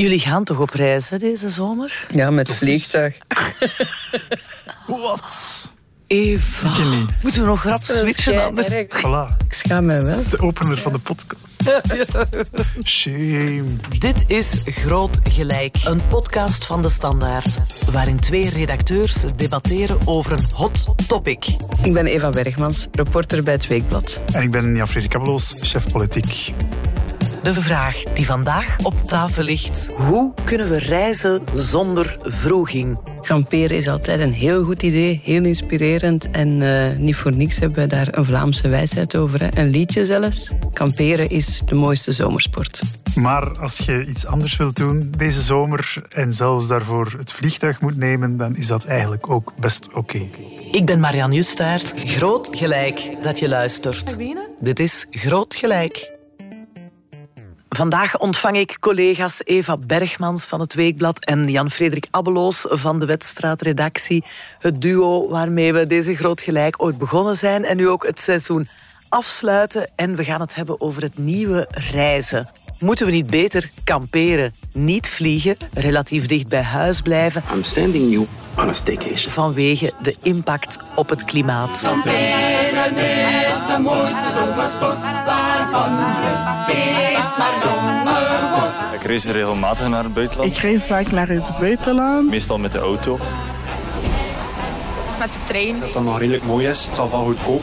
Jullie gaan toch op reis hè, deze zomer? Ja, met vliegtuig. Wat? Eva. Moeten we nog rap switchen? anders? Voilà. Ik schaam me wel. Dat is de opener van de podcast. Shame. Dit is Groot Gelijk, een podcast van De Standaard. Waarin twee redacteurs debatteren over een hot topic. Ik ben Eva Bergmans, reporter bij het Weekblad. En ik ben Jan-Frederik Kabeloos, chef politiek. De vraag die vandaag op tafel ligt. Hoe kunnen we reizen zonder vroeging? Kamperen is altijd een heel goed idee, heel inspirerend. En eh, niet voor niks hebben we daar een Vlaamse wijsheid over. Hè. Een liedje zelfs. Kamperen is de mooiste zomersport. Maar als je iets anders wilt doen deze zomer en zelfs daarvoor het vliegtuig moet nemen, dan is dat eigenlijk ook best oké. Ik ben Marianne Justaert. Groot Gelijk dat je luistert. Dit is Groot Gelijk. Vandaag ontvang ik collega's Eva Bergmans van het Weekblad en Jan-Frederik Abbeloos van de Wedstraatredactie. Het duo waarmee we deze Groot Gelijk ooit begonnen zijn en nu ook het seizoen afsluiten. En we gaan het hebben over het nieuwe reizen. Moeten we niet beter kamperen, niet vliegen, relatief dicht bij huis blijven I'm sending you on a staycation. vanwege de impact op het klimaat? Kamperen is de mooiste zomersport waarvan je steeds maar jonger wordt. Ik reis regelmatig naar het buitenland. Ik reis vaak naar het buitenland. Meestal met de auto. Met de trein. Dat het nog redelijk mooi is. Het zal van goedkoop.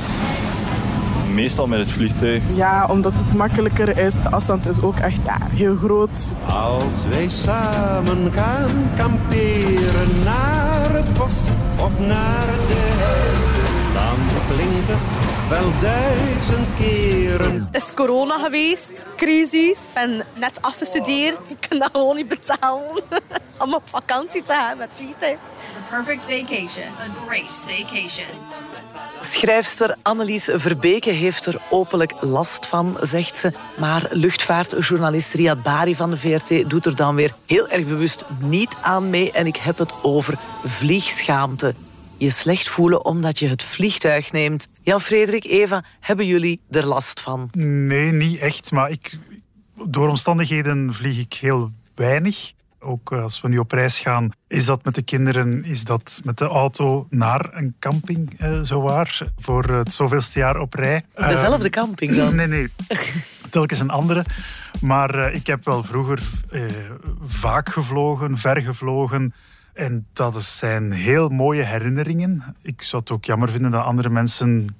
Meestal met het vliegtuig. Ja, omdat het makkelijker is. De afstand is ook echt ja, heel groot. Als wij samen gaan kamperen naar het bos of naar de hei, dan klinkt het wel duizend keren. Het is corona geweest, crisis. Ik ben net afgestudeerd. Ik kan dat gewoon niet betalen om op vakantie te gaan met vliegtuig. Perfect vacation. A great staycation. Schrijfster Annelies Verbeke heeft er openlijk last van, zegt ze. Maar luchtvaartjournalist Riyad Bari van de VRT doet er dan weer heel erg bewust niet aan mee. En ik heb het over vliegschaamte. Je slecht voelen omdat je het vliegtuig neemt. Jan-Frederik, Eva, hebben jullie er last van? Nee, niet echt. Maar ik, door omstandigheden vlieg ik heel weinig. Ook als we nu op reis gaan, is dat met de kinderen, is dat met de auto naar een camping, eh, zowaar, voor het zoveelste jaar op rij. Dezelfde camping dan? Nee, nee. Telkens een andere. Maar eh, ik heb wel vroeger eh, vaak gevlogen, ver gevlogen. En dat zijn heel mooie herinneringen. Ik zou het ook jammer vinden dat andere mensen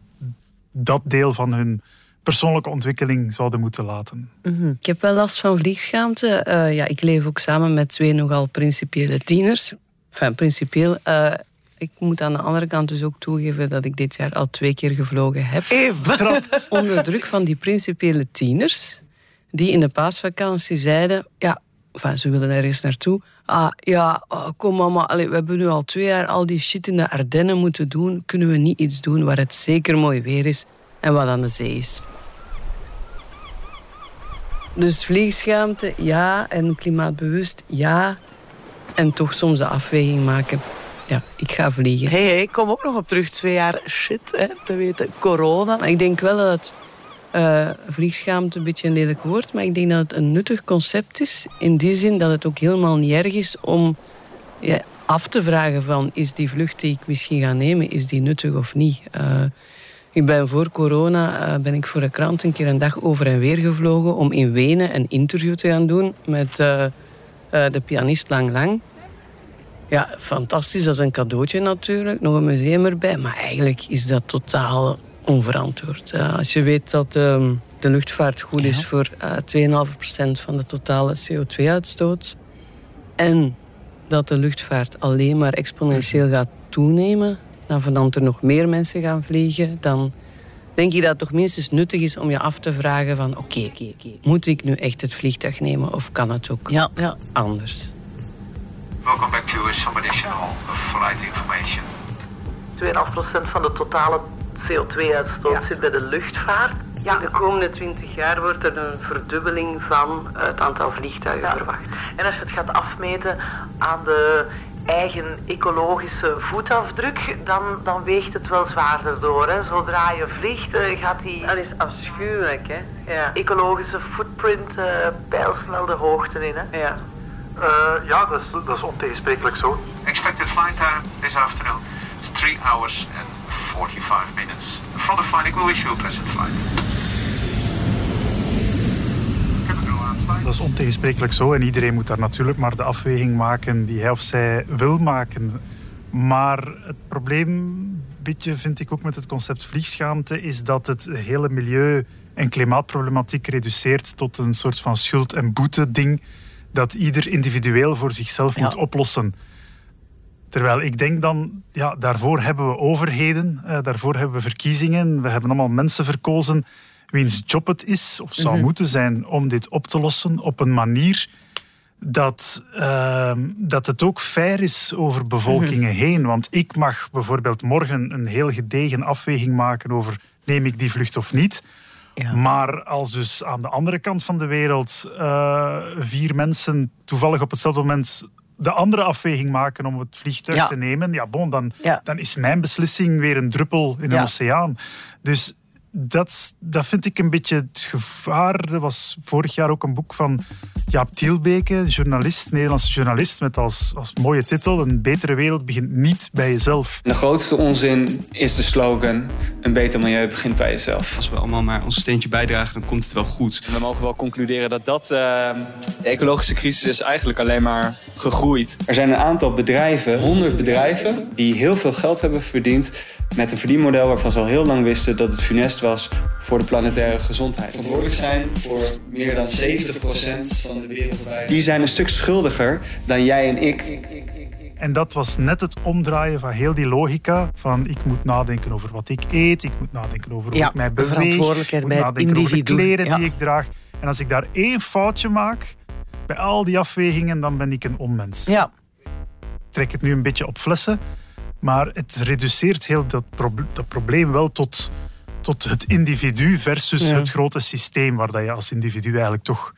dat deel van hun persoonlijke ontwikkeling zouden moeten laten. Ik heb wel last van vliegschaamte. Eh, ja, ik leef ook samen met twee nogal principiële tieners. Enfin, principieel. eh, ik moet aan de andere kant dus ook toegeven dat ik dit jaar al twee keer gevlogen heb. Eva! Onder druk van die principiële tieners, die in de paasvakantie zeiden... Ja, enfin, ze wilden ergens naartoe. Ah, ja, oh, kom mama, allee, we hebben nu al twee jaar al die shit in de Ardennen moeten doen. Kunnen we niet iets doen waar het zeker mooi weer is en wat aan de zee is? Dus vliegschaamte, ja. En klimaatbewust, ja. En toch soms de afweging maken. Ja, ik ga vliegen. Hé, hey, ik kom ook nog op terug. Twee jaar shit, hè, te weten. Corona. Maar ik denk wel dat eh, vliegschaamte een beetje een lelijk woord, maar ik denk dat het een nuttig concept is. In die zin dat het ook helemaal niet erg is om ja, af te vragen van is die vlucht die ik misschien ga nemen, is die nuttig of niet? Eh, ik ben voor corona eh, ben ik voor de krant een keer een dag over en weer gevlogen om in Wenen een interview te gaan doen met eh, eh, de pianist Lang Lang. Ja, fantastisch. Dat is een cadeautje natuurlijk. Nog een museum erbij. Maar eigenlijk is dat totaal onverantwoord. Als je weet dat ehm, de luchtvaart goed is voor eh 2,5% van de totale CO2-uitstoot. En dat de luchtvaart alleen maar exponentieel gaat toenemen. Dan van er nog meer mensen gaan vliegen. Dan denk ik dat het toch minstens nuttig is om je af te vragen van... Oké, oké, oké. moet ik nu echt het vliegtuig nemen of kan het ook Ja, ja. anders? Welcome back to some additional flight information. 2,5% van de totale CO2-uitstoot zit bij de luchtvaart. Ja, de komende 20 jaar wordt er een verdubbeling van het aantal vliegtuigen verwacht. En als je het gaat afmeten aan de eigen ecologische voetafdruk, dan, dan weegt het wel zwaarder door. Hè. Zodra je vliegt, eh, gaat die Dat is afschuwelijk, hè? Ja. ecologische footprint eh pijlsnel de hoogte in. Hè. ja. ja, dat is, dat is ontegensprekelijk zo. Expected flight time this afternoon is 3 hours and 45 minutes. From the flight, will wish you a pleasant flight. Dat is ontegensprekelijk zo en iedereen moet daar natuurlijk maar de afweging maken die hij of zij wil maken. Maar het probleem, beetje vind ik ook met het concept vliegschaamte, is dat het hele milieu- en klimaatproblematiek reduceert tot een soort van schuld- en boete-ding dat ieder individueel voor zichzelf moet oplossen. Terwijl ik denk dan, ja, daarvoor hebben we overheden, eh, daarvoor hebben we verkiezingen, we hebben allemaal mensen verkozen wiens job het is of zou Mhm. moeten zijn om dit op te lossen op een manier dat, ehm, dat het ook fair is over bevolkingen Mhm. heen. Want ik mag bijvoorbeeld morgen een heel gedegen afweging maken over neem ik die vlucht of niet. Maar als dus aan de andere kant van de wereld eh, vier mensen toevallig op hetzelfde moment de andere afweging maken om het vliegtuig Ja. te nemen, ja, bon, dan, Ja. dan is mijn beslissing weer een druppel in Ja. een oceaan. Dus dat, dat vind ik een beetje het gevaar. Er was vorig jaar ook een boek van Jaap Tielbeke, journalist, Nederlandse journalist, met als, als mooie titel Een betere wereld begint niet bij jezelf. De grootste onzin is de slogan: een beter milieu begint bij jezelf. Als we allemaal maar ons steentje bijdragen, dan komt het wel goed. We mogen wel concluderen dat dat, eh, de ecologische crisis is eigenlijk alleen maar gegroeid. Er zijn een aantal bedrijven, 100 bedrijven, die heel veel geld hebben verdiend met een verdienmodel waarvan ze al heel lang wisten dat het funest was voor de planetaire gezondheid. Verantwoordelijk zijn voor meer dan 70% van de wereldwijde. Die zijn een stuk schuldiger dan jij en ik. En dat was net het omdraaien van heel die logica. Van ik moet nadenken over wat ik eet, ik moet nadenken over hoe Ja, ik mij beweeg, ik verantwoordelijkheid moet bij het nadenken over de kleren Ja. die ik draag. En als ik daar één foutje maak, bij al die afwegingen, dan ben ik een onmens. Ja. Ik trek het nu een beetje op flessen, maar het reduceert heel dat, proble- dat probleem wel tot, tot het individu versus Ja. het grote systeem, waar dat je als individu eigenlijk toch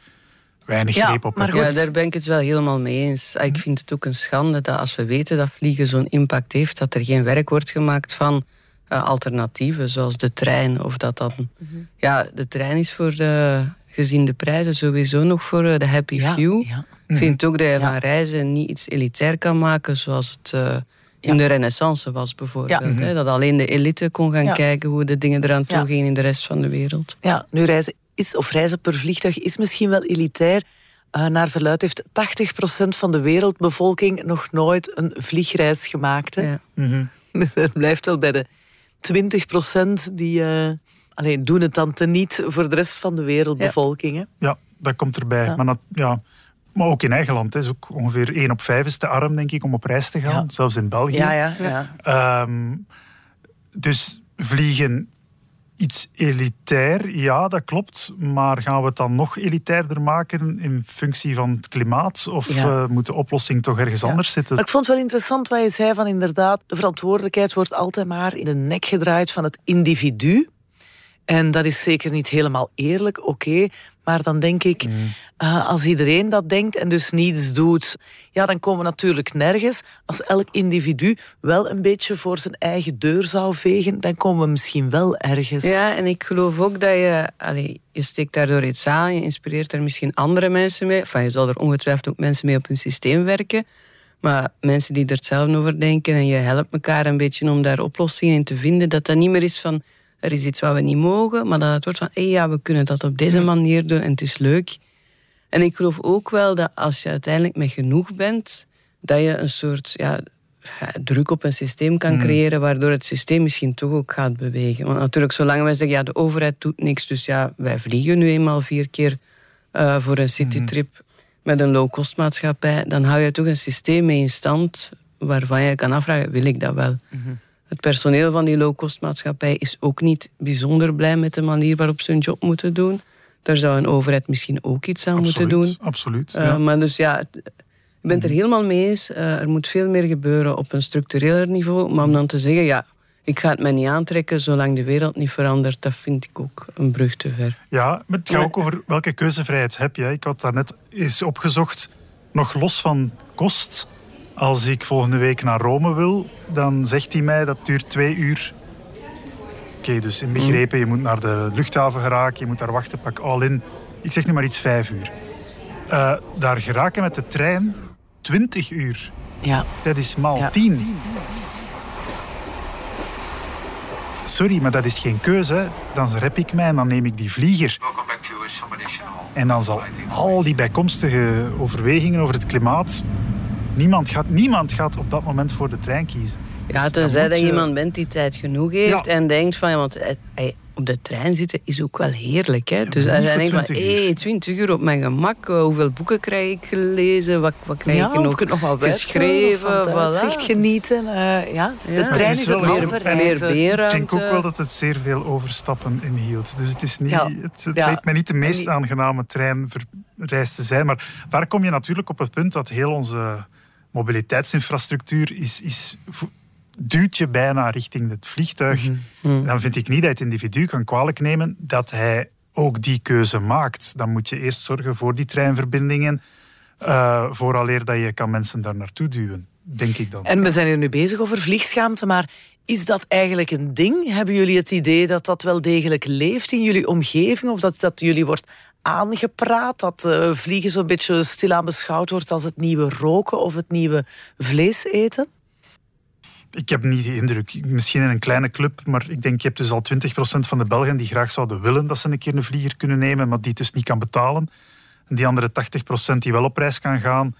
weinig greep op hebt. Ja, daar ben ik het wel helemaal mee eens. Ah, Ik vind het ook een schande dat als we weten dat vliegen zo'n impact heeft, dat er geen werk wordt gemaakt van eh, alternatieven, zoals de trein. Of dat dan... Ja, de trein is voor de, gezien de prijzen sowieso nog voor eh, de happy few. Ik vind ook dat je van reizen niet iets elitair kan maken, zoals het eh, in de renaissance was bijvoorbeeld. Ja. Hè? Dat alleen de elite kon gaan Ja. kijken hoe de dingen eraan toe Ja. gingen in de rest van de wereld. Ja, nu reizen is, of reizen per vliegtuig is misschien wel elitair. Eh, naar verluid heeft 80% van de wereldbevolking nog nooit een vliegreis gemaakt. Hè? Mhm. Het blijft wel bij de 20% die eh, alleen doen het dan teniet voor de rest van de wereldbevolking. Hè? Ja, dat komt erbij. Ja. Maar, dat, ja, maar ook in eigen land. is ook ongeveer 1 op 5 is te arm, denk ik, om op reis te gaan. Zelfs in België. Ja, ja, ja. Ehm, dus vliegen iets elitair, ja, dat klopt. Maar gaan we het dan nog elitairder maken in functie van het klimaat? Of Ja. eh, moet de oplossing toch ergens anders zitten? Maar ik vond het wel interessant wat je zei van inderdaad, de verantwoordelijkheid wordt altijd maar in de nek gedraaid van het individu. En dat is zeker niet helemaal eerlijk, oké. Maar dan denk ik, eh, als iedereen dat denkt en dus niets doet, ja, dan komen we natuurlijk nergens. Als elk individu wel een beetje voor zijn eigen deur zou vegen, dan komen we misschien wel ergens. Ja, en ik geloof ook dat je, allee, je steekt daardoor iets aan, je inspireert er misschien andere mensen mee. Enfin, je zal er ongetwijfeld ook mensen mee op een systeem werken. Maar mensen die er hetzelfde over denken en je helpt elkaar een beetje om daar oplossingen in te vinden, dat dat niet meer is van er is iets wat we niet mogen, maar dat het wordt van hé ja, we kunnen dat op deze manier doen en het is leuk. En ik geloof ook wel dat als je uiteindelijk met genoeg bent, dat je een soort ja, druk op een systeem kan Hmm. creëren, waardoor het systeem misschien toch ook gaat bewegen. Want natuurlijk, zolang wij zeggen, ja, de overheid doet niks, dus ja, wij vliegen nu eenmaal vier keer eh, voor een citytrip met een low-cost maatschappij, dan hou je toch een systeem mee in stand waarvan je kan afvragen, wil ik dat wel? Het personeel van die low-cost maatschappij is ook niet bijzonder blij met de manier waarop ze hun job moeten doen. Daar zou een overheid misschien ook iets aan moeten doen. absoluut, Eh, ja. Maar dus ja, het- ik ben het er helemaal mee eens. Eh, er moet veel meer gebeuren op een structureler niveau. Maar om dan te zeggen, ja, ik ga het mij niet aantrekken zolang de wereld niet verandert, dat vind ik ook een brug te ver. Ja, maar het gaat ook over welke keuzevrijheid heb je. Ik had daarnet eens opgezocht, nog los van kost. Als ik volgende week naar Rome wil, dan zegt hij mij dat duurt twee uur. Oké, dus inbegrepen, je moet naar de luchthaven geraken, je moet daar wachten, pak all in. Ik zeg nu maar iets vijf uur. Uh, daar geraken met de trein 20 uur. Ja. Dat is maal ja. 10. Sorry, maar dat is geen keuze. Dan rep ik mij en dan neem ik die vlieger. En dan zal al die bijkomstige overwegingen over het klimaat... Niemand gaat, niemand gaat op dat moment voor de trein kiezen. Ja, dus tenzij dat je iemand bent die tijd genoeg heeft en denkt van... Ja, want hij, op de trein zitten is ook wel heerlijk. Hè? dus als je denkt van, hé, 20 uur op mijn gemak. Eh, hoeveel boeken krijg ik gelezen? Wat, wat krijg ja, ik nog, nog wel geschreven? Van het genieten. Uh, ja. De trein is, is het meer, meer Ik denk ook wel dat het zeer veel overstappen inhield. Dus het, is niet, het, het lijkt mij niet de meest aangename treinreis te zijn. Maar daar kom je natuurlijk op het punt dat heel onze mobiliteitsinfrastructuur is, is duwt je bijna richting het vliegtuig. Mhm. Mhm. Dan vind ik niet dat het individu kan kwalijk nemen dat hij ook die keuze maakt. Dan moet je eerst zorgen voor die treinverbindingen, uh, vooraleer dat je kan mensen daar naartoe duwen, denk ik dan. En we zijn hier nu bezig over vliegschaamte, maar is dat eigenlijk een ding? Hebben jullie het idee dat dat wel degelijk leeft in jullie omgeving? Of dat, dat jullie wordt aangepraat? Dat uh, vliegen zo'n beetje stilaan beschouwd wordt als het nieuwe roken of het nieuwe vlees eten? Ik heb niet de indruk. Misschien in een kleine club, maar ik denk je hebt dus al 20% van de Belgen die graag zouden willen dat ze een keer een vlieger kunnen nemen, maar die het dus niet kan betalen. En die andere 80% die wel op reis kan gaan.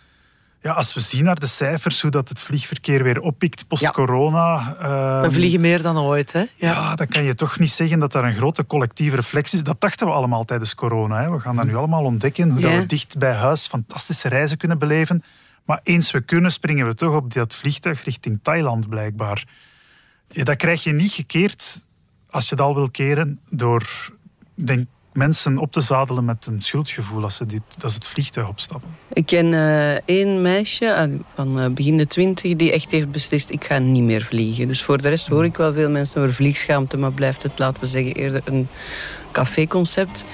Ja, als we zien naar de cijfers, hoe dat het vliegverkeer weer oppikt post-corona. Ja. we ehm, vliegen meer dan ooit, hè? Ja. ja. dan kan je toch niet zeggen dat daar een grote collectieve reflex is. Dat dachten we allemaal tijdens corona. Hè. We gaan dat nu allemaal ontdekken, hoe dat we dicht bij huis fantastische reizen kunnen beleven. Maar eens we kunnen, springen we toch op dat vliegtuig richting Thailand, blijkbaar. Ja, dat krijg je niet gekeerd als je het al wil keren door denk, mensen op te zadelen met een schuldgevoel als ze, dit, als het vliegtuig opstappen. Ik ken uh, één meisje ah, van uh, begin de twintig die echt heeft beslist ik ga niet meer vliegen. Dus voor de rest hoor ik wel veel mensen over vliegschaamte, maar blijft het, laten we zeggen, eerder een caféconcept.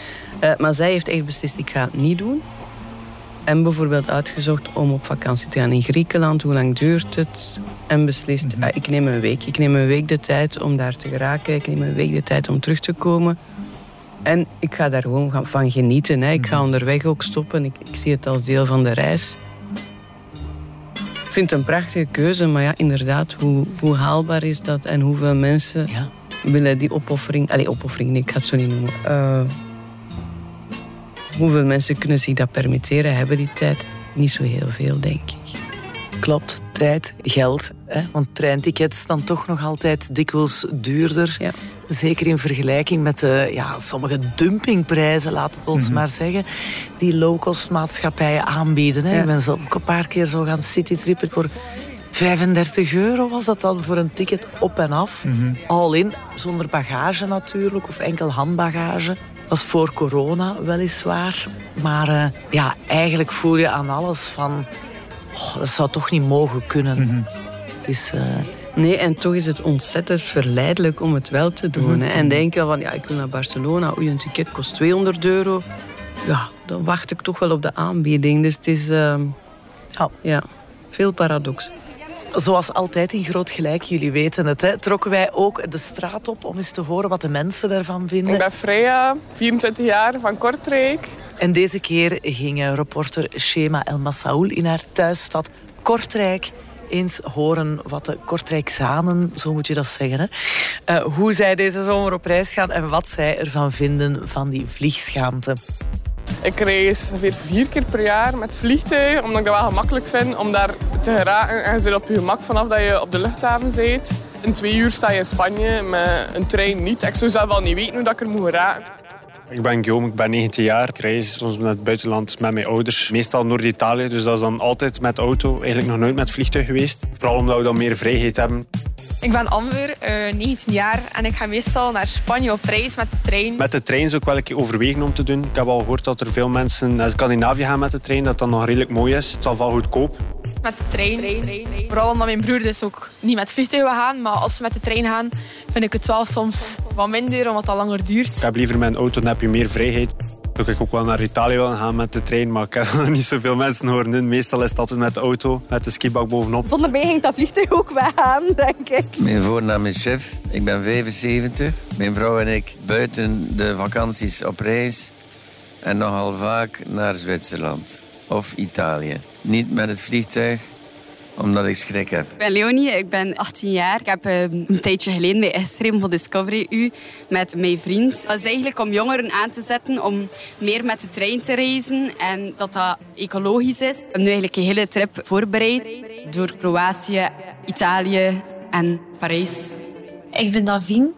Uh, maar zij heeft echt beslist ik ga het niet doen. En bijvoorbeeld uitgezocht om op vakantie te gaan in Griekenland. Hoe lang duurt het? En beslist, mhm. ah, ik neem een week. Ik neem een week de tijd om daar te geraken. Ik neem een week de tijd om terug te komen. En ik ga daar gewoon van genieten. Hè. Ik ga mhm. onderweg ook stoppen. Ik, ik zie het als deel van de reis. Ik vind het een prachtige keuze. Maar ja, inderdaad, hoe, hoe haalbaar is dat? En hoeveel mensen ja. willen die opoffering... Allee, opoffering, ik ga het zo niet noemen. Uh, Hoeveel mensen kunnen zich dat permitteren, hebben die tijd? Niet zo heel veel, denk ik. Klopt, tijd, geld. Hè? Want treintickets dan toch nog altijd dikwijls duurder. Ja. Zeker in vergelijking met de, ja, sommige dumpingprijzen, laat het ons mhm. maar zeggen, die low-cost maatschappijen aanbieden. Hè? Ik ben zelf ook een paar keer zo gaan citytrippen voor 35 euro was dat dan voor een ticket op en af. Mm Al in, zonder bagage natuurlijk, of enkel handbagage was voor corona weliswaar. Maar uh, ja, eigenlijk voel je aan alles van... Oh, dat zou toch niet mogen kunnen. Mhm. Het is... Uh... Nee, en toch is het ontzettend verleidelijk om het wel te doen. hè. En denken van, ja, ik wil naar Barcelona. Oei, een ticket kost 200 euro. Ja, dan wacht ik toch wel op de aanbieding. Dus het is... Uh, ja, ja, veel paradox zoals altijd in Groot Gelijk, jullie weten het, hè, trokken wij ook de straat op om eens te horen wat de mensen daarvan vinden. Ik ben Freya, 24 jaar, van Kortrijk. En deze keer ging reporter Shema El Massaoul in haar thuisstad Kortrijk eens horen wat de Kortrijkzanen, zo moet je dat zeggen, hè, uh, hoe zij deze zomer op reis gaan en wat zij ervan vinden van die vliegschaamte. Ik reis ongeveer vier keer per jaar met vliegtuig, omdat ik dat wel gemakkelijk vind om daar te geraken. En je zit op je gemak vanaf dat je op de luchthaven zit. In twee uur sta je in Spanje, met een trein niet. Ik zou zelf wel niet weten hoe ik er moet geraken. Ik ben Guillaume, ik ben 19 jaar. Ik reis soms naar het buitenland met mijn ouders. Meestal Noord-Italië, dus dat is dan altijd met auto. Eigenlijk nog nooit met vliegtuig geweest. Vooral omdat we dan meer vrijheid hebben. Ik ben Amber, uh, eh, 19 jaar en ik ga meestal naar Spanje op reis met de trein. Met de trein zou ik wel een keer overwegen om te doen. Ik heb al gehoord dat er veel mensen naar Scandinavië gaan met de trein, dat dat nog redelijk mooi is. Het zal wel goedkoop. Met de trein. Vooral omdat mijn broer dus ook niet met vliegtuig wil gaan, maar als we met de trein gaan, vind ik het wel soms wat minder, omdat dat langer duurt. Ik heb liever mijn auto, dan heb je meer vrijheid. Zou ik ook wel naar Italië willen gaan met de trein, maar ik heb nog niet zoveel mensen horen doen. Meestal is het altijd met de auto, met de skibak bovenop. Zonder mij ging dat vliegtuig ook weggaan, denk ik. Mijn voornaam is Chef, ik ben 75. Mijn vrouw en ik buiten de vakanties op reis en nogal vaak naar Zwitserland. of Italië. Niet met het vliegtuig, omdat ik schrik heb. Ik ben Leonie, ik ben 18 jaar. Ik heb ehm, een tijdje geleden bij ingeschreven voor Discovery U met mijn vriend. Dat is eigenlijk om jongeren aan te zetten om meer met de trein te reizen en dat dat ecologisch is. We hebben nu eigenlijk een hele trip voorbereid door Kroatië, Italië en Parijs. Ik ben Davine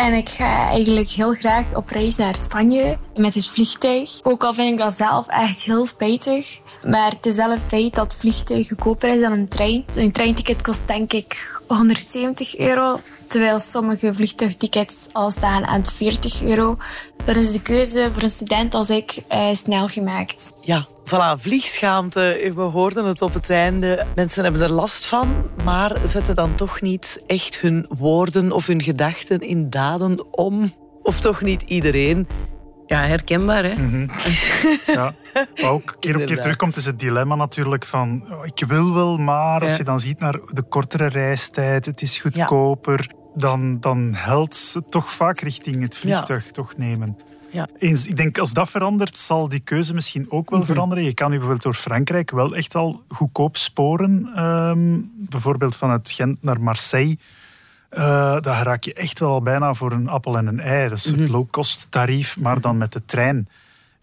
en ik ga eigenlijk heel graag op reis naar Spanje met het vliegtuig. Ook al vind ik dat zelf echt heel spijtig. Maar het is wel een feit dat vliegtuig goedkoper is dan een trein. Een treinticket kost denk ik 170 euro. Terwijl sommige vliegtuigtickets al staan aan 40 euro. Dan is de keuze voor een student als ik eh, snel gemaakt. Ja, voilà, vliegschaamte. We hoorden het op het einde. Mensen hebben er last van, maar zetten dan toch niet echt hun woorden of hun gedachten in daden om. Of toch niet iedereen. Ja, herkenbaar, hè? Ja. Wat ook keer op keer terugkomt, is het dilemma natuurlijk van oh, ik wil wel, maar als Ja. je dan ziet naar de kortere reistijd, het is goedkoper, dan, dan helpt het toch vaak richting het vliegtuig toch nemen. Ja. Eens, ik denk als dat verandert, zal die keuze misschien ook wel Mhm. veranderen. Je kan nu bijvoorbeeld door Frankrijk wel echt al goedkoop sporen. ehm, bijvoorbeeld vanuit Gent naar Marseille. Eh daar raak je echt wel al bijna voor een appel en een ei. Dat is Mhm. het low-cost tarief, maar dan met de trein.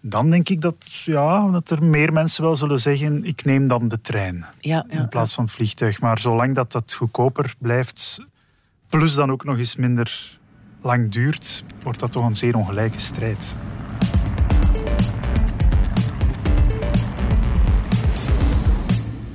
Dan denk ik dat, ja, dat er meer mensen wel zullen zeggen: ik neem dan de trein Ja, ja, in plaats van het vliegtuig. Maar zolang dat, dat goedkoper blijft, plus dan ook nog eens minder lang duurt, wordt dat toch een zeer ongelijke strijd.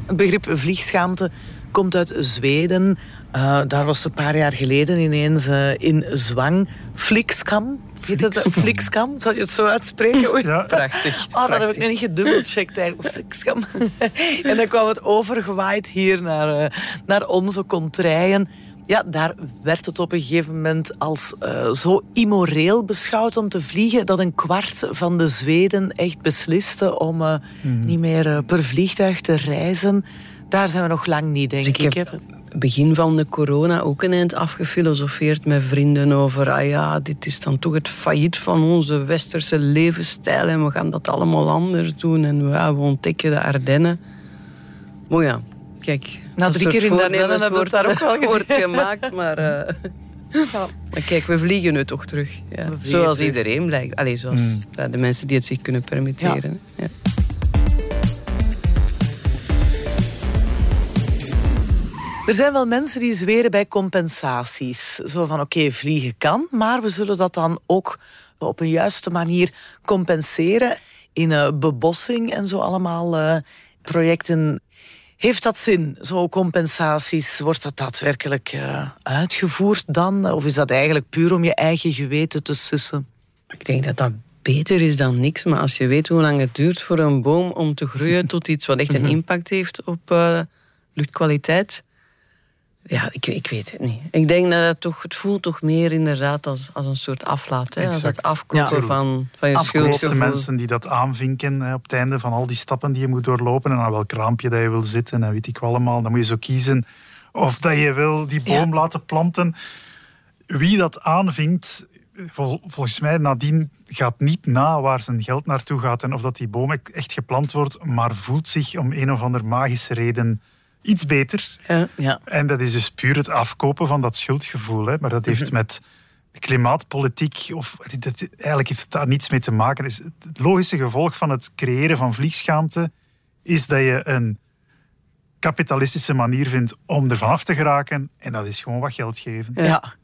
Het begrip vliegschaamte komt uit Zweden. Eh, daar was een paar jaar geleden ineens eh, in zwang. Flixkam. Heet? Flixkam? Zal je het zo uitspreken? Oei. Prachtig. Oh, dat heb ik nog niet gedubbelcheckt eigenlijk. Flixkam. en dan kwam het overgewaaid hier naar, eh, naar onze contraien. Ja, daar werd het op een gegeven moment als eh, zo immoreel beschouwd om te vliegen dat een kwart van de Zweden echt besliste om eh, niet meer eh, per vliegtuig te reizen. Daar zijn we nog lang niet, denk ik. ik heb begin van de corona ook een eind afgefilosofeerd met vrienden over ah ja, dit is dan toch het failliet van onze westerse levensstijl en we gaan dat allemaal anders doen en we, ja, we ontdekken de Ardennen. Maar ja, kijk. Na dat drie keer in de het wordt- daar ook wel wordt gemaakt, maar... eh, Maar kijk, we vliegen nu toch terug. Ja. Zoals terug. iedereen blijkt. Allee, zoals Mm. ja, de mensen die het zich kunnen permitteren. Ja. Er zijn wel mensen die zweren bij compensaties. Zo van, oké, vliegen kan, maar we zullen dat dan ook op een juiste manier compenseren in eh, bebossing en zo allemaal eh, projecten. Heeft dat zin, zo compensaties? Wordt dat daadwerkelijk eh, uitgevoerd dan? Of is dat eigenlijk puur om je eigen geweten te sussen? Ik denk dat dat beter is dan niks. Maar als je weet hoe lang het duurt voor een boom om te groeien tot iets wat echt een impact heeft op eh, luchtkwaliteit. Ja, ik, ik weet het niet. Ik denk dat het toch, het voelt toch meer inderdaad als, als een soort aflaat. Hè? Als het Ja. van, van je De meeste schuldgevoel. mensen die dat aanvinken hè, op het einde van al die stappen die je moet doorlopen en aan welk raampje dat je wil zitten en weet ik wel allemaal, dan moet je zo kiezen of dat je wil die boom laten planten. Wie dat aanvinkt, vol- volgens mij nadien gaat niet na waar zijn geld naartoe gaat en of dat die boom echt geplant wordt, maar voelt zich om een of andere magische reden iets beter. Ja, ja. En dat is dus puur het afkopen van dat schuldgevoel. Hè. Maar dat heeft Mhm. met klimaatpolitiek, of dat, eigenlijk heeft het daar niets mee te maken. Dus het logische gevolg van het creëren van vliegschaamte is dat je een kapitalistische manier vindt om ervan af te geraken. En dat is gewoon wat geld geven. Ja.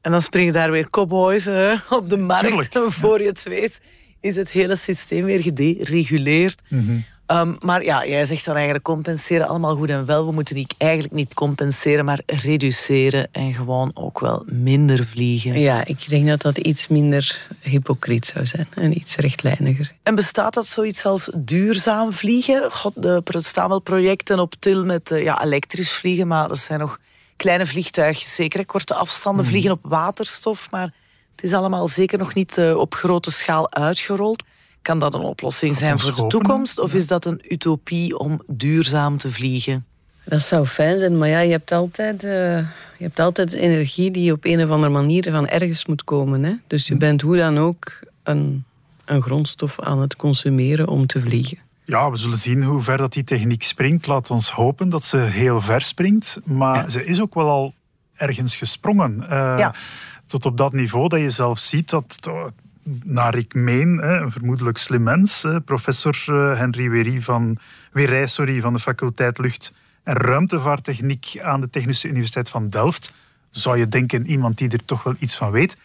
En dan springen daar weer cowboys op de markt. Tuurlijk, Voor je het weet is het hele systeem weer gedereguleerd. Mhm. Ehm, maar ja, jij zegt dan eigenlijk compenseren, allemaal goed en wel. We moeten niet, eigenlijk niet compenseren, maar reduceren. En gewoon ook wel minder vliegen. Ja, ik denk dat dat iets minder hypocriet zou zijn en iets rechtlijniger. En bestaat dat zoiets als duurzaam vliegen? God, er staan wel projecten op til met eh, ja, elektrisch vliegen, maar dat zijn nog kleine vliegtuigjes. Zeker korte afstanden, Mhm. vliegen op waterstof. Maar het is allemaal zeker nog niet eh, op grote schaal uitgerold. Kan dat een oplossing zijn voor de toekomst? Of is dat een utopie om duurzaam te vliegen? Dat zou fijn zijn, maar ja, je hebt altijd, eh, je hebt altijd energie die op een of andere manier van ergens moet komen. Hè? Dus je bent hoe dan ook een, een grondstof aan het consumeren om te vliegen. Ja, we zullen zien hoe ver dat die techniek springt. Laat ons hopen dat ze heel ver springt. Maar ze is ook wel al ergens gesprongen. Uh, Ja. Tot op dat niveau dat je zelf ziet dat, uh, naar ik meen, een vermoedelijk slim mens, professor uh, Henry Wery van, Wery, sorry, van de faculteit Lucht- en Ruimtevaarttechniek aan de Technische Universiteit van Delft, zou je denken iemand die er toch wel iets van weet,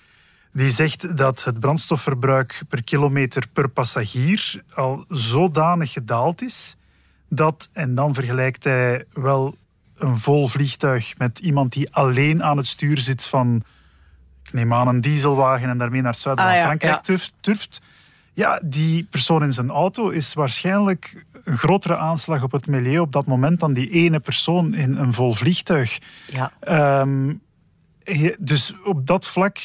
die zegt dat het brandstofverbruik per kilometer per passagier al zodanig gedaald is dat, en dan vergelijkt hij wel een vol vliegtuig met iemand die alleen aan het stuur zit van, ik neem aan, een dieselwagen en daarmee naar zuiden Ah, van ja, turft, turft. Ja, die persoon in zijn auto is waarschijnlijk een grotere aanslag op het milieu op dat moment dan die ene persoon in een vol vliegtuig. Ja. Ehm, dus op dat vlak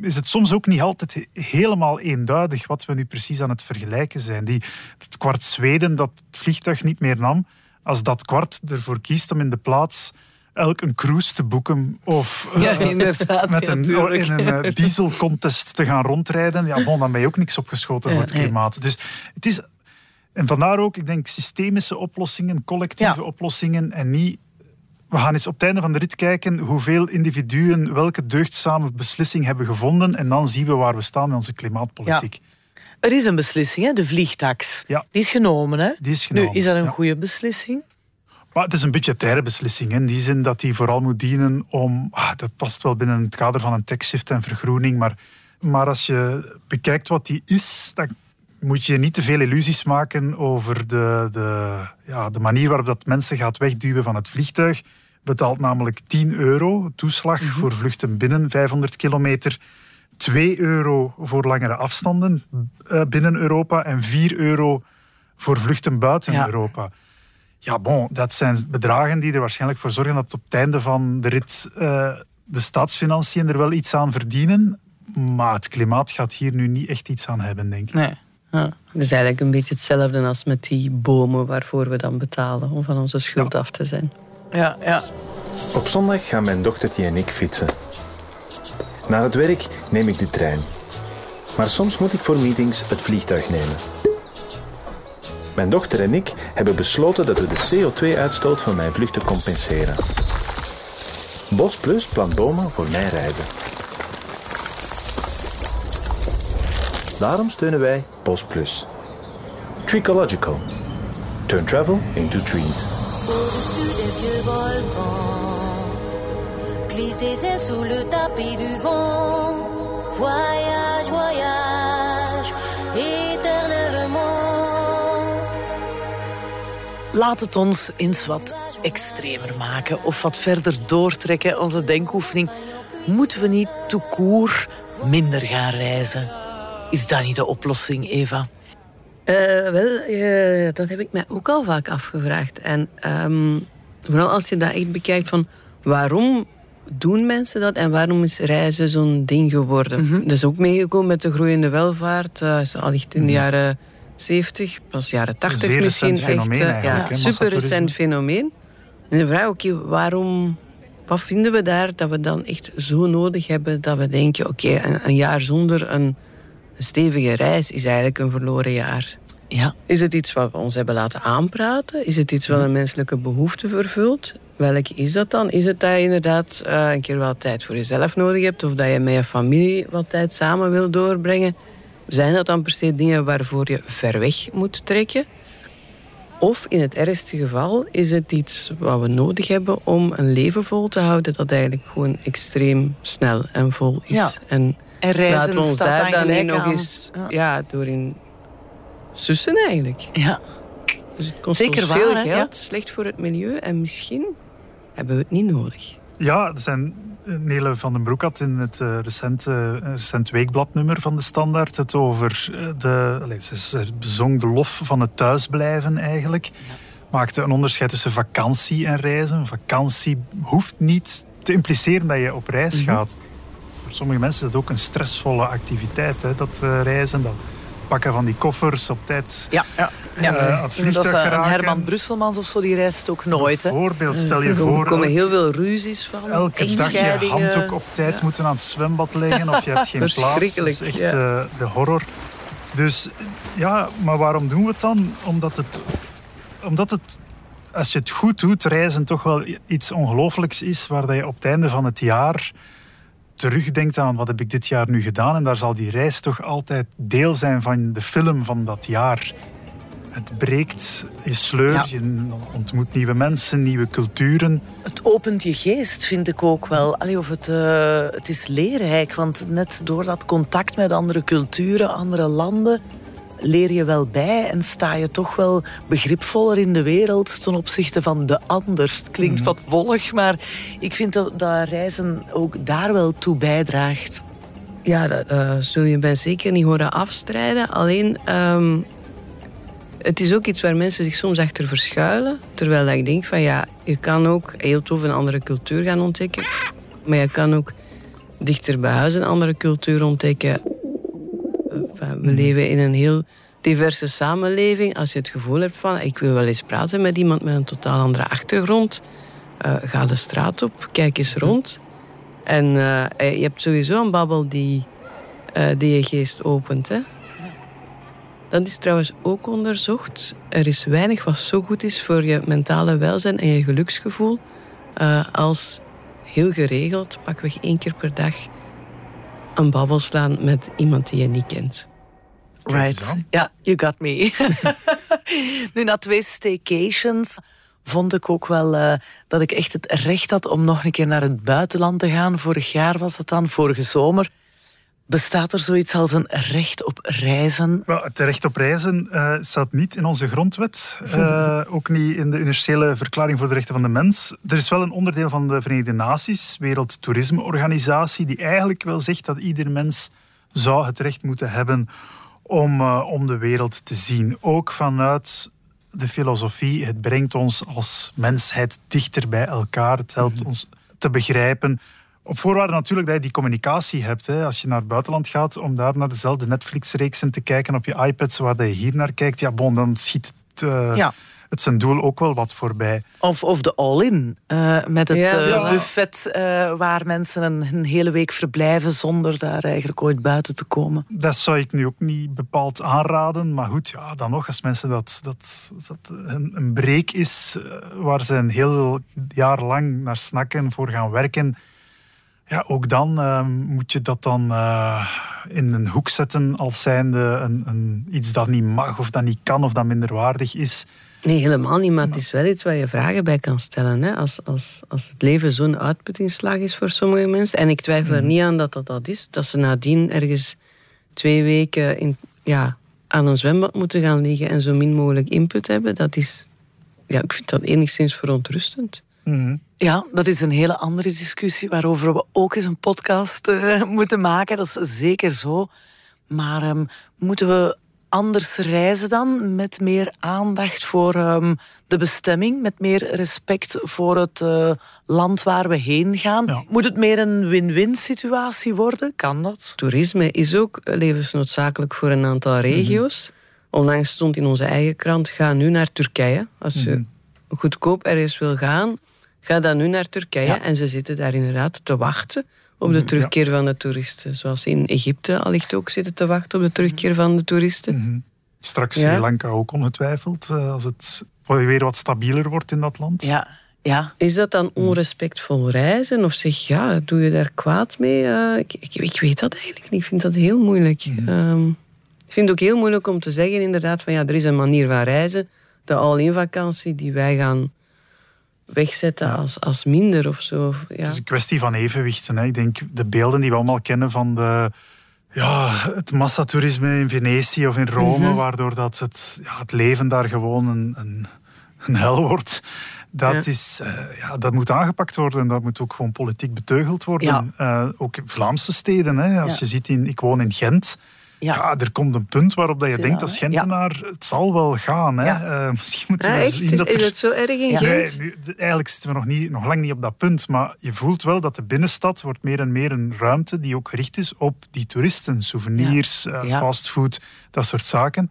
is het soms ook niet altijd he- helemaal eenduidig wat we nu precies aan het vergelijken zijn. Die, het kwart Zweden dat het vliegtuig niet meer nam, als dat kwart ervoor kiest om in de plaats elk een cruise te boeken of Ja, inderdaad, met ja, een, in een eh, dieselcontest te gaan rondrijden, ja, bon, dan ben je ook niks opgeschoten voor Ja, het klimaat. Dus het is, en vandaar ook, ik denk, systemische oplossingen, collectieve oplossingen en niet we gaan eens op het einde van de rit kijken hoeveel individuen welke deugdzame beslissing hebben gevonden en dan zien we waar we staan met onze klimaatpolitiek. Er is een beslissing, hè? de vliegtax. Ja. Die is genomen. Hè? Die is genomen, Nu, is dat een ja. goede beslissing? Maar het is een budgettaire beslissing. In die zin dat die vooral moet dienen om... ah, dat past wel binnen het kader van een taxshift en vergroening. Maar, maar als je bekijkt wat die is... dan moet je niet te veel illusies maken over de, de, ja, de manier waarop dat mensen gaat wegduwen van het vliegtuig. Betaalt namelijk 10 euro toeslag voor vluchten binnen 500 kilometer. 2 euro voor langere afstanden eh, binnen Europa en 4 euro voor vluchten buiten Ja. Europa. Ja, bon, dat zijn bedragen die er waarschijnlijk voor zorgen dat op het einde van de rit eh, de staatsfinanciën er wel iets aan verdienen. Maar het klimaat gaat hier nu niet echt iets aan hebben, denk ik. Nee. Ja, dat is eigenlijk een beetje hetzelfde als met die bomen waarvoor we dan betalen om van onze schuld af te zijn. Ja, ja. Op zondag gaan mijn dochtertje en ik fietsen. Na het werk neem ik de trein. Maar soms moet ik voor meetings het vliegtuig nemen. Mijn dochter en ik hebben besloten dat we de CO2-uitstoot van mijn vluchten compenseren. Bos Plus plant bomen voor mijn reizen. Daarom steunen wij Bos Plus. Tricological. Turn travel into trees. Sous le tapis du vent. Voyage, voyage, Laat het ons eens wat extremer maken of wat verder doortrekken, onze denkoefening. Moeten we niet tout court minder gaan reizen? Is dat niet de oplossing, Eva? Eh, wel, eh, dat heb ik mij ook al vaak afgevraagd. En ehm, vooral als je dat echt bekijkt van waarom doen mensen dat en waarom is reizen zo'n ding geworden? Dat is ook meegekomen met de groeiende welvaart. eh zo allicht in de jaren 70, pas jaren 80 zeer misschien. recent fenomeen echt, eh, eigenlijk, ja, super recent fenomeen. En de vraag, oké, waarom... Wat vinden we daar dat we dan echt zo nodig hebben dat we denken, oké, een, een jaar zonder een, een stevige reis is eigenlijk een verloren jaar. Ja. Is het iets wat we ons hebben laten aanpraten? Is het iets wat een menselijke behoefte vervult? Welke is dat dan? Is het dat je inderdaad eh, een keer wat tijd voor jezelf nodig hebt of dat je met je familie wat tijd samen wil doorbrengen? Zijn dat dan per se dingen waarvoor je ver weg moet trekken? Of in het ergste geval is het iets wat we nodig hebben om een leven vol te houden dat eigenlijk gewoon extreem snel en vol is. Ja. En, En reizen laten we ons staat daar dan nog eens Ja. ja. door in sussen eigenlijk. Ja. Dus het kost Zeker waar, veel hè, geld, slecht voor het milieu en misschien hebben we het niet nodig. Ja, er zijn Nele van den Broek had in het eh, recente, eh, recent weekbladnummer van de Standaard het over eh, de... Allez, ze, bezong de lof van het thuisblijven eigenlijk. Maakte een onderscheid tussen vakantie en reizen. Vakantie hoeft niet te impliceren dat je op reis Mhm. gaat. Voor sommige mensen is dat ook een stressvolle activiteit, hè, dat reizen. Dat pakken van die koffers op tijd Ja, ja. ja. eh, aan het dat vliegtuig is, een geraken. Herman Brusselmans of zo, die reist ook nooit. Bijvoorbeeld, stel je Er voor... komen heel veel ruzies van. Elke dag je handdoek op tijd moeten aan het zwembad leggen of je hebt geen plaats. Dat is Verschrikkelijk, echt ja. eh, de horror. Dus ja, maar waarom doen we het dan? Omdat het, omdat het als je het goed doet, reizen toch wel iets ongelooflijks is, waar je op het einde van het jaar terugdenkt aan wat heb ik dit jaar nu gedaan. En daar zal die reis toch altijd deel zijn van de film van dat jaar. Het breekt je sleur, je ontmoet nieuwe mensen, nieuwe culturen. Het opent je geest, vind ik ook wel. Allee, of het, uh, het is leerrijk, want net door dat contact met andere culturen, andere landen, leer je wel bij en sta je toch wel begripvoller in de wereld ten opzichte van de ander. Het klinkt Mhm. wat wollig, maar ik vind dat, dat reizen ook daar wel toe bijdraagt. Ja, dat eh, zul je bij zeker niet horen afstrijden. Alleen, ehm, het is ook iets waar mensen zich soms achter verschuilen. Terwijl ik denk van ja, je kan ook heel tof een andere cultuur gaan ontdekken. Maar je kan ook dichter bij huis een andere cultuur ontdekken. We leven in een heel diverse samenleving. Als je het gevoel hebt van ik wil wel eens praten met iemand met een totaal andere achtergrond. eh, ga de straat op, kijk eens rond. En eh, je hebt sowieso een babbel die, eh, die je geest opent. Hè? Dat is trouwens ook onderzocht. Er is weinig wat zo goed is voor je mentale welzijn en je geluksgevoel eh, als heel geregeld, pakweg één keer per dag, een babbel slaan met iemand die je niet kent. Right. Ja, you got me. nu, na twee staycations vond ik ook wel uh, dat ik echt het recht had om nog een keer naar het buitenland te gaan. Vorig jaar was het dan, vorige zomer. Bestaat er zoiets als een recht op reizen? Well, het recht op reizen uh, staat niet in onze grondwet. Uh, ook niet in de Universele Verklaring voor de Rechten van de Mens. Er is wel een onderdeel van de Verenigde Naties, Wereldtoerismeorganisatie, die eigenlijk wel zegt dat ieder mens zou het recht moeten hebben om, uh, om de wereld te zien. Ook vanuit de filosofie. Het brengt ons als mensheid dichter bij elkaar. Het helpt mm -hmm. ons te begrijpen. Op voorwaarde natuurlijk dat je die communicatie hebt. Hè. Als je naar het buitenland gaat, om daar naar dezelfde Netflix-reeksen te kijken op je iPad, waar je hier naar kijkt, ja, bon, dan schiet het, uh, ja. het zijn doel ook wel wat voorbij. Of, of de all-in, uh, met het ja. uh, buffet waar mensen een, een, hele week verblijven zonder daar eigenlijk ooit buiten te komen. Dat zou ik nu ook niet bepaald aanraden, maar goed, ja, dan nog, als mensen dat, dat, dat een, een break is waar ze een heel jaar lang naar snakken, voor gaan werken ja, ook dan uh, moet je dat dan uh, in een hoek zetten als zijnde een, een, iets dat niet mag of dat niet kan of dat minderwaardig is. Nee, helemaal niet, maar het is wel iets waar je vragen bij kan stellen. Hè? Als, als, als het leven zo'n uitputtingsslag is voor sommige mensen, en ik twijfel er niet aan dat dat dat is, dat ze nadien ergens twee weken in, ja, aan een zwembad moeten gaan liggen en zo min mogelijk input hebben, dat is, ja, ik vind dat enigszins verontrustend. Mm-hmm. Ja, dat is een hele andere discussie waarover we ook eens een podcast uh, moeten maken. Dat is zeker zo. Maar um, moeten we anders reizen dan? Met meer aandacht voor um, de bestemming? Met meer respect voor het uh, land waar we heen gaan? Ja. Moet het meer een win-win situatie worden? Kan dat? Toerisme is ook levensnoodzakelijk voor een aantal regio's. Mm-hmm. Onlangs stond in onze eigen krant: ga nu naar Turkije. Als je mm-hmm. goedkoop ergens wil gaan, Ga dan nu naar Turkije. Ja. En ze zitten daar inderdaad te wachten op de terugkeer ja. van de toeristen. Zoals ze in Egypte allicht ook zitten te wachten op de terugkeer van de toeristen. Mm-hmm. Straks ja. Sri Lanka ook ongetwijfeld. Als het weer wat stabieler wordt in dat land. Ja. Ja. Is dat dan onrespectvol reizen? Of zeg ja, doe je daar kwaad mee? Uh, ik, ik, ik, weet dat eigenlijk niet. Ik vind dat heel moeilijk. Um, ik vind het ook heel moeilijk om te zeggen inderdaad van ja, er is een manier van reizen. De all-in vakantie die wij gaan wegzetten ja. als, als minder of zo. Ja. Het is een kwestie van evenwichten. Hè. Ik denk de beelden die we allemaal kennen van de, ja, het massatoerisme in Venetië of in Rome, mm-hmm. waardoor dat het, ja, het leven daar gewoon een, een, een hel wordt. Dat, ja. Is, uh, ja, dat moet aangepakt worden en dat moet ook gewoon politiek beteugeld worden. Ja. Uh, ook Vlaamse steden. Hè. Als je ziet, in, ik woon in Gent. Ja. ja. er komt een punt waarop dat je ja, denkt als Gentenaar, ja. het zal wel gaan. Hè? Ja. Uh, misschien moeten we zien dat er... Is het zo erg in Gent? Nee, nu, eigenlijk zitten we nog, niet, nog lang niet op dat punt, maar je voelt wel dat de binnenstad wordt meer en meer een ruimte die ook gericht is op die toeristen. Souvenirs, uh, fastfood, dat soort zaken.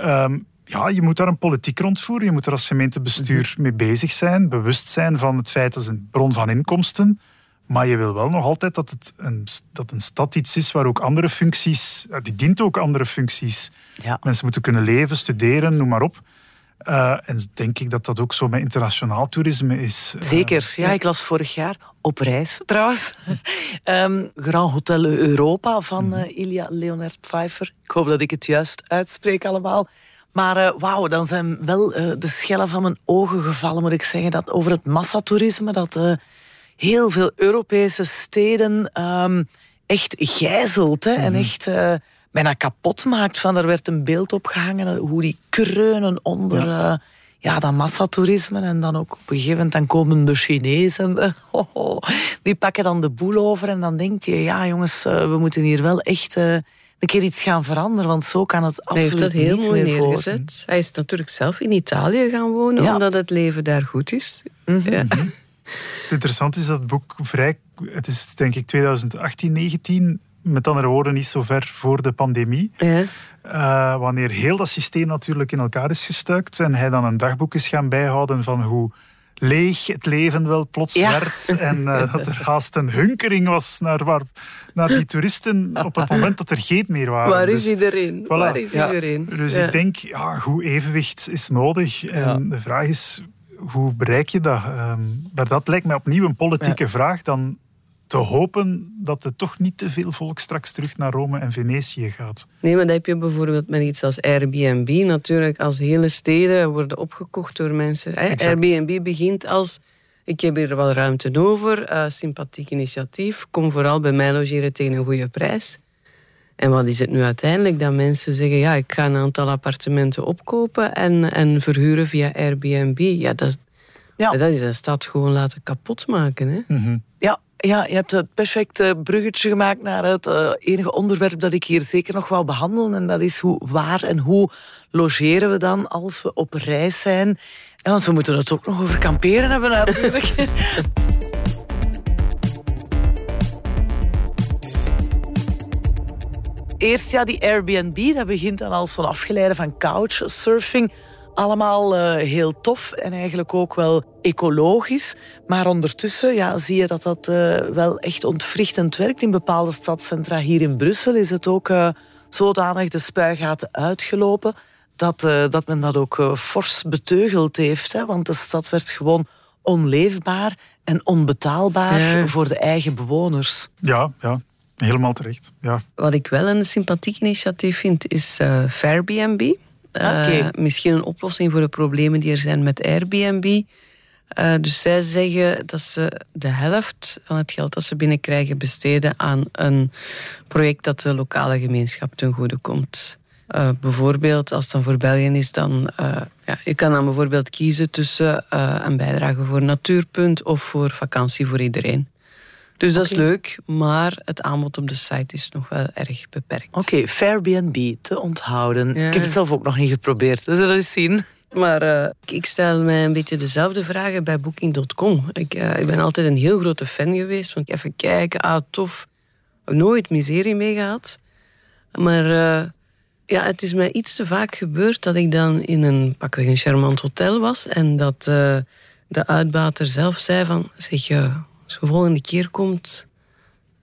Um, ja, je moet daar een politiek rondvoeren. Je moet er als gemeentebestuur mm-hmm. mee bezig zijn. Bewust zijn van het feit dat het een bron van inkomsten Maar je wil wel nog altijd dat het een, dat een stad iets is waar ook andere functies... ja, Die dient ook andere functies. Mensen moeten kunnen leven, studeren, noem maar op. Uh, en denk ik dat dat ook zo met internationaal toerisme is. Uh, Zeker, ja, ik las vorig jaar op reis trouwens. um, Grand Hotel Europa van uh, Ilya Leonard Pfeiffer. Ik hoop dat ik het juist uitspreek allemaal. Maar wauw, dan zijn wel de schellen van mijn ogen gevallen, moet ik zeggen, dat over het massatoerisme, dat heel veel Europese steden um, echt gijzelt hè, en echt bijna kapot maakt. Van, er werd een beeld opgehangen hoe die kreunen onder ja. Uh, ja, dat massatoerisme. En dan ook op een gegeven moment dan komen de Chinezen. Oh, oh, die pakken dan de boel over. En dan denk je, ja jongens, we moeten hier wel echt een keer iets gaan veranderen. Want zo kan het absoluut niet Hij heeft dat heel mooi neergezet. Hij is natuurlijk zelf in Italië gaan wonen, ja. omdat het leven daar goed is. Mm -hmm. ja. Het interessante is dat het boek vrij... Het is denk ik 2018, 19 met andere woorden niet zo ver voor de pandemie. Ja. Uh, wanneer heel dat systeem natuurlijk in elkaar is gestuikt en hij dan een dagboek is gaan bijhouden van hoe leeg het leven wel plots ja. werd en uh, dat er haast een hunkering was naar, waar, naar die toeristen op het moment dat er geen meer waren. Waar is dus, iedereen? Voilà. Waar is ja. iedereen? Dus ja. ik denk, ja, goed evenwicht is nodig. En de vraag is, hoe bereik je dat? Um, maar dat lijkt mij opnieuw een politieke vraag dan te hopen dat er toch niet te veel volk straks terug naar Rome en Venetië gaat. Nee, maar dat heb je bijvoorbeeld met iets als Airbnb. Natuurlijk, als hele steden worden opgekocht door mensen. Airbnb begint als... Ik heb hier wel ruimte over, uh, sympathiek initiatief. Kom vooral bij mij logeren tegen een goede prijs. En wat is het nu uiteindelijk? Dat mensen zeggen, ja, ik ga een aantal appartementen opkopen en, en verhuren via Airbnb. Ja, dat, ja. dat is een stad gewoon laten kapotmaken. Hè? Mm -hmm. Ja, ja, je hebt het perfecte bruggetje gemaakt naar het uh, enige onderwerp dat ik hier zeker nog wil behandelen. En dat is hoe, waar en hoe logeren we dan als we op reis zijn. Ja, want we moeten het ook nog over kamperen hebben natuurlijk. Eerst ja, die Airbnb, dat begint dan als zo'n afgeleide van couchsurfing allemaal uh, heel tof en eigenlijk ook wel ecologisch. Maar ondertussen ja, zie je dat dat uh, wel echt ontwrichtend werkt. In bepaalde stadscentra hier in Brussel is het ook uh, zodanig de spuigaten uitgelopen dat, dat men dat ook fors beteugeld heeft. Hè? Want de stad werd gewoon onleefbaar en onbetaalbaar voor de eigen bewoners. Ja, ja. Helemaal terecht. Ja. Wat ik wel een sympathiek initiatief vind, is uh, Fairbnb. Uh, Oké. Misschien een oplossing voor de problemen die er zijn met Airbnb. Uh, dus zij zeggen dat ze de helft van het geld dat ze binnenkrijgen besteden aan een project dat de lokale gemeenschap ten goede komt. Uh, bijvoorbeeld, als het dan voor België is, dan uh, ja, je kan dan bijvoorbeeld kiezen tussen uh, een bijdrage voor Natuurpunt of voor vakantie voor iedereen. Dus dat is leuk, maar het aanbod op de site is nog wel erg beperkt. Oké, Fairbnb te onthouden. Ja. Ik heb het zelf ook nog niet geprobeerd. We zullen eens zien. Maar uh, ik stel mij een beetje dezelfde vragen bij Booking.com. Ik, uh, ik ben altijd een heel grote fan geweest. Want even kijken, ah tof. Nooit miserie mee gehad. Maar uh, ja, het is mij iets te vaak gebeurd dat ik dan in een pakweg een charmant hotel was. En dat de uitbater zelf zei van... Zeg, als de volgende keer komt,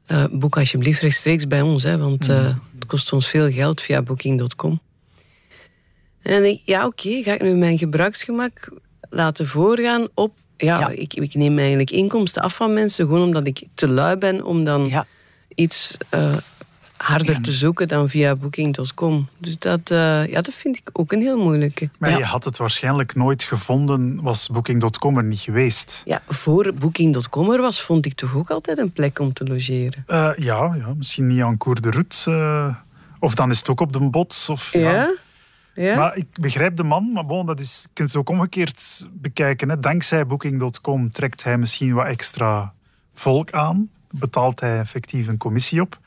uh, boek alsjeblieft rechtstreeks bij ons. Hè, want uh, het kost ons veel geld via booking.com. En ik, ja, oké, okay, ga ik nu mijn gebruiksgemak laten voorgaan op... Ja, ja. Ik, ik, neem eigenlijk inkomsten af van mensen, gewoon omdat ik te lui ben om dan ja. iets uh, harder ja. te zoeken dan via booking.com. Dus dat, ja, dat vind ik ook een heel moeilijke. Maar je had het waarschijnlijk nooit gevonden, was booking.com er niet geweest? Ja, voor booking.com er was, vond ik toch ook altijd een plek om te logeren? Uh, ja, ja, misschien niet aan Cour de Route. Uh, of dan is het ook op de bots. Of, ja. Ja? Maar ik begrijp de man, maar bon, dat is, je kunt het ook omgekeerd bekijken. Hè. Dankzij Booking.com trekt hij misschien wat extra volk aan. Betaalt hij effectief een commissie op.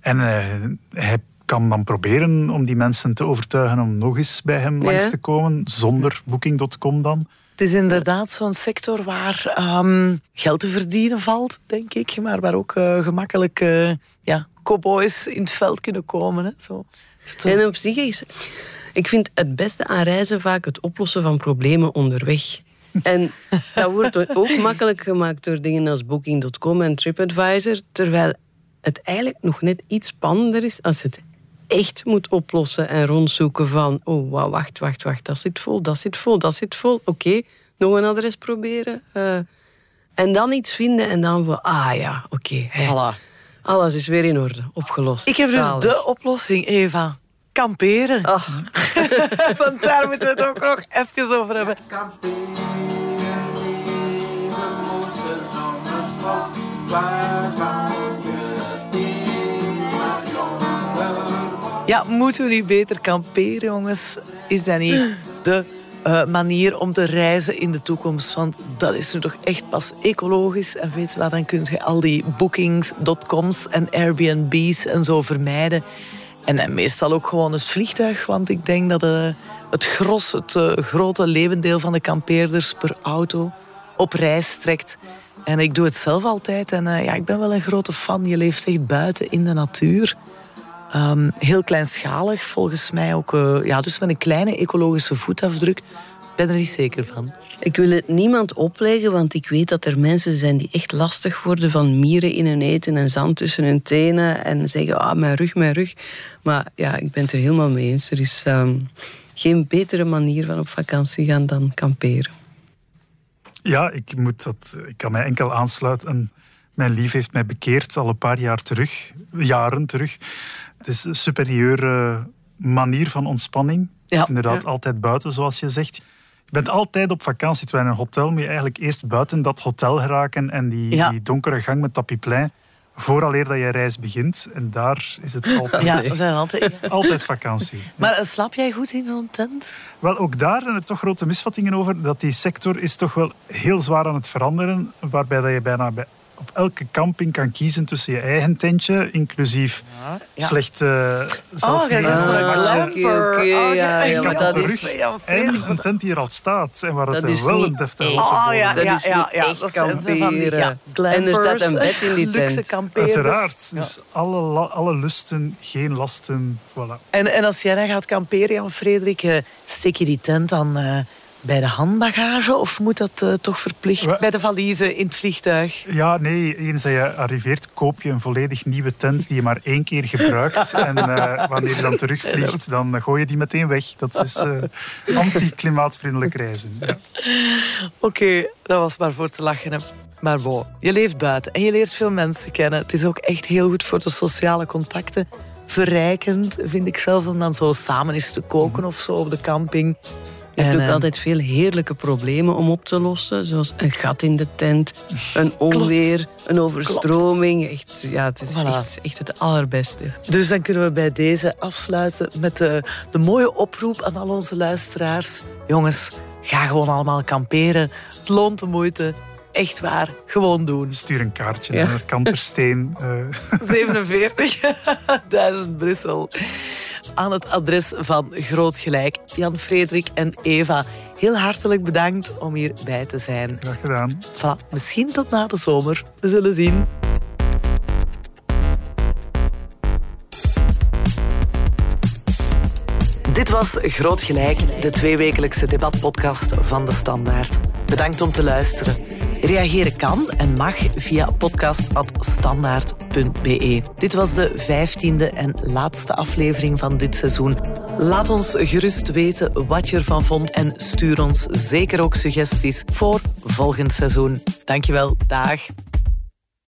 En uh, hij kan dan proberen om die mensen te overtuigen om nog eens bij hem Ja. langs te komen, zonder Booking.com dan. Het is inderdaad zo'n sector waar ehm, geld te verdienen valt, denk ik. Maar waar ook uh, gemakkelijk uh, ja, cowboys in het veld kunnen komen. Hè. Zo. Zo. En op zich is... Ik vind het beste aan reizen vaak het oplossen van problemen onderweg. En dat wordt ook makkelijk gemaakt door dingen als Booking.com en TripAdvisor, terwijl het eigenlijk nog net iets spannender is als het echt moet oplossen en rondzoeken van oh, wow, wacht, wacht, wacht, dat zit vol, dat zit vol, dat zit vol. Oké, nog een adres proberen. Uh, en dan iets vinden en dan van, ah ja, oké. voilà. Alles is weer in orde, opgelost. Ik heb dus Zalig. de oplossing, Eva. Kamperen. Oh. Want daar moeten we het ook nog even over hebben. Ja, moeten we niet beter kamperen, jongens? Is dat niet de uh, manier om te reizen in de toekomst? Want dat is nu toch echt pas ecologisch. En weet je wat, dan kun je al die bookings.coms en Airbnb's en zo vermijden. En, en, meestal ook gewoon het vliegtuig, want ik denk dat uh, het gros, het uh, grote levendeel van de kampeerders per auto op reis trekt. En ik doe het zelf altijd. En ja, ik ben wel een grote fan. Je leeft echt buiten in de natuur. Um, heel kleinschalig, volgens mij ook. Uh, ja, dus met een kleine ecologische voetafdruk. Ik ben er niet zeker van. Ik wil het niemand opleggen, want ik weet dat er mensen zijn die echt lastig worden van mieren in hun eten en zand tussen hun tenen en zeggen, ah, mijn rug, mijn rug. Maar ja, ik ben het er helemaal mee eens. Er is um, geen betere manier van op vakantie gaan dan kamperen. Ja, ik, moet dat, ik kan mij enkel aansluiten. En mijn lief heeft mij bekeerd al een paar jaar terug, jaren terug. Het is een superieure manier van ontspanning. Ja, Inderdaad, altijd buiten, zoals je zegt. Je bent altijd op vakantie. Terwijl in een hotel moet je eigenlijk eerst buiten dat hotel geraken en die, die donkere gang met tapiplein vooraleer dat je reis begint. En daar is het altijd, ja, we zijn altijd, altijd vakantie. Maar uh, slaap jij goed in zo'n tent? Wel, ook daar zijn er toch grote misvattingen over. Dat die sector is toch wel heel zwaar aan het veranderen. Waarbij dat je bijna bij op elke camping kan kiezen tussen je eigen tentje, inclusief ja, ja. slecht uh, Oh, ja, ja, dat is... En een tent die er al staat en waar het is wel een deftige Oh, ja, dat ja, is ja, ja, echt kamperen. en er staat een bed in die tent. Uiteraard. Dus alle, alle lusten, geen lasten. Voilà. En, en als jij dan gaat kamperen, Jan Frederik, uh, steek je die tent dan... Bij de handbagage of moet dat uh, toch verplicht bij de valiezen in het vliegtuig? Ja, nee. Eens dat je arriveert, koop je een volledig nieuwe tent die je maar één keer gebruikt. en uh, wanneer je dan terugvliegt, dan gooi je die meteen weg. Dat is uh, anti-klimaatvriendelijk reizen. Ja. Oké, okay, dat was maar voor te lachen. Maar bon, je leeft buiten en je leert veel mensen kennen. Het is ook echt heel goed voor de sociale contacten verrijkend, vind ik zelf, om dan zo samen eens te koken of zo op de camping. Je hebt ook ehm, altijd veel heerlijke problemen om op te lossen. Zoals een gat in de tent, een onweer, een overstroming. Echt, ja, het is echt, echt, het allerbeste. Dus dan kunnen we bij deze afsluiten met de, de mooie oproep aan al onze luisteraars. Jongens, ga gewoon allemaal kamperen. Het loont de moeite. Echt waar, gewoon doen. Stuur een kaartje ja. naar Kantersteen. Uh. 47.000 Brussel aan het adres van Groot Gelijk. Jan Frederik en Eva, heel hartelijk bedankt om hierbij te zijn. Graag gedaan. Voilà, misschien tot na de zomer. We zullen zien. Dit was Groot Gelijk, de tweewekelijkse debatpodcast van De Standaard. Bedankt om te luisteren. Reageren kan en mag via podcast.standaard.be. Dit was de vijftiende en laatste aflevering van dit seizoen. Laat ons gerust weten wat je ervan vond en stuur ons zeker ook suggesties voor volgend seizoen. Dankjewel, dag.